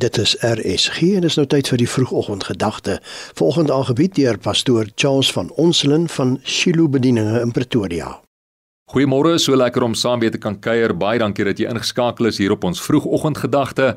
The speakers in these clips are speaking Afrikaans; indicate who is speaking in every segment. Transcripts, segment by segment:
Speaker 1: Dit is RSG en dis nou tyd vir die vroegoggendgedagte. Volgende aangebied deur pastoor Charles van Onselen van Shiloh Bedieninge in Pretoria.
Speaker 2: Goeiemôre, so lekker om saam weer te kan kuier. Baie dankie dat jy ingeskakel is hier op ons vroegoggendgedagte.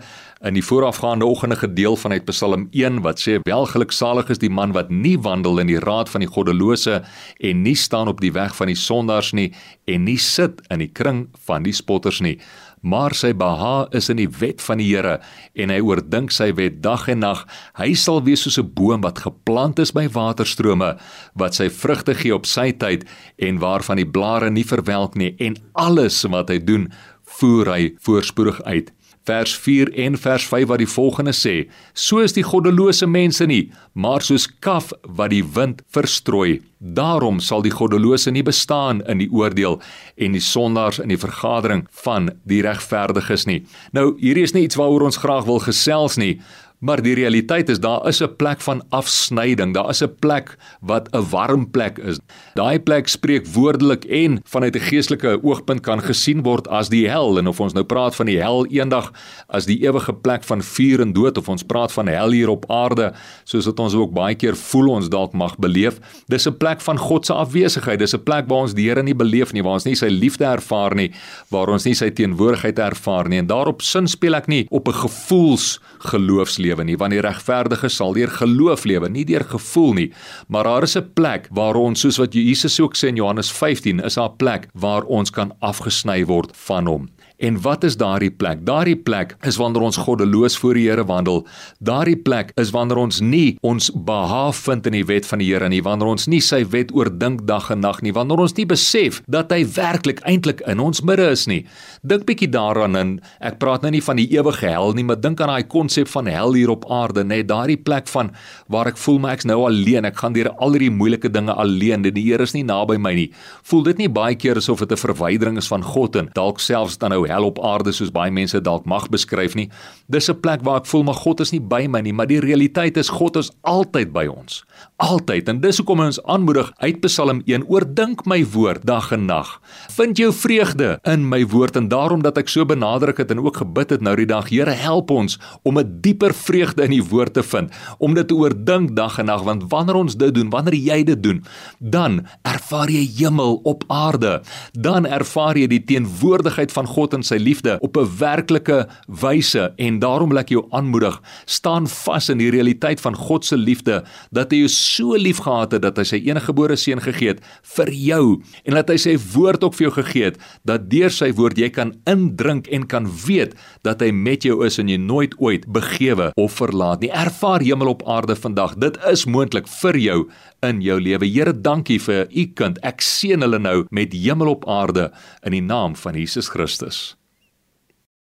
Speaker 2: In die voorafgaande oggende gedeel vanuit Psalm 1 wat sê: "Welgeluksalig is die man wat nie wandel in die raad van die goddelose en nie staan op die weg van die sondaars nie en nie sit in die kring van die spotters nie." Maar sy beha is in die wet van die Here en hy oordink sy wet dag en nag. Hy sal wees soos 'n boom wat geplant is by waterstrome wat sy vrugte gee op sy tyd en waarvan die blare nie verwelk nie en alles wat hy doen, voer hy voorspoedig uit vers 4 en vers 5 wat die volgende sê: So is die goddelose mense nie, maar soos kaf wat die wind verstrooi. Daarom sal die goddelose nie bestaan in die oordeel en die sondaars in die vergadering van die regverdiges nie. Nou, hierdie is nie iets waaroor ons graag wil gesels nie, Maar die realiteit is daar is 'n plek van afsnyding. Daar is 'n plek wat 'n warm plek is. Daai plek spreek woordelik en vanuit 'n geestelike oogpunt kan gesien word as die hel en of ons nou praat van die hel eendag as die ewige plek van vuur en dood of ons praat van hel hier op aarde soos wat ons ook baie keer voel ons dalk mag beleef. Dis 'n plek van God se afwesigheid. Dis 'n plek waar ons die Here nie beleef nie, waar ons nie sy liefde ervaar nie, waar ons nie sy teenwoordigheid ervaar nie. En daarop sin speel ek nie op 'n gevoels geloofslewe lewe nie, want die regverdige sal deur geloof lewe, nie deur gevoel nie. Maar daar is 'n plek waar ons soos wat Jesus ook sê in Johannes 15, is daar 'n plek waar ons kan afgesny word van hom. En wat is daardie plek? Daardie plek is wanneer ons goddeloos voor die Here wandel. Daardie plek is wanneer ons nie ons behaag vind in die wet van die Here nie, wanneer ons nie sy wet oordink dag en nag nie, wanneer ons nie besef dat hy werklik eintlik in ons midde is nie. Dink bietjie daaraan en ek praat nou nie van die ewige hel nie, maar dink aan daai konsep van hel hier op aarde, net daardie plek van waar ek voel my ek's nou alleen, ek gaan deur al hierdie moeilike dinge alleen, die Here is nie naby my nie. Voel dit nie baie keer asof dit 'n verwydering is van God en dalk selfs dan nou hel op aarde soos baie mense dalk mag beskryf nie. Dis 'n plek waar ek voel maar God is nie by my nie, maar die realiteit is God is altyd by ons. Altyd. En dis hoekom ons aanmoedig uit Psalm 1: Oordink my woord dag en nag. Vind jou vreugde in my woord en daarom dat ek so benadruk het en ook gebid het nou die dag, Here, help ons om 'n dieper vreugde in die woord te vind, om dit te oordink dag en nag, want wanneer ons dit doen, wanneer jy dit doen, dan ervaar jy hemel op aarde. Dan ervaar jy die teenwoordigheid van God in sy liefde op 'n werklike wyse en daarom wil ek jou aanmoedig, staan vas in die realiteit van God se liefde dat hy jou so liefgehad het dat hy sy eniggebore seun gegee het vir jou en dat hy sy woord ook vir jou gegee het dat deur sy woord jy kan indrink en kan weet dat hy met jou is en jy nooit ooit begewe of verlaat nie. Ervaar hemel op aarde vandag. Dit is moontlik vir jou in jou lewe. Here, dankie vir u kind. Ek seën hulle nou met hemel op aarde in die naam van Jesus Christus.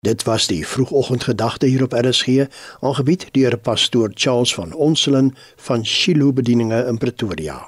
Speaker 1: Dit was die vroegoggendgedagte hier op RSG, aangebied deur pastoor Charles van Onselen van Shiloh Bedieninge in Pretoria.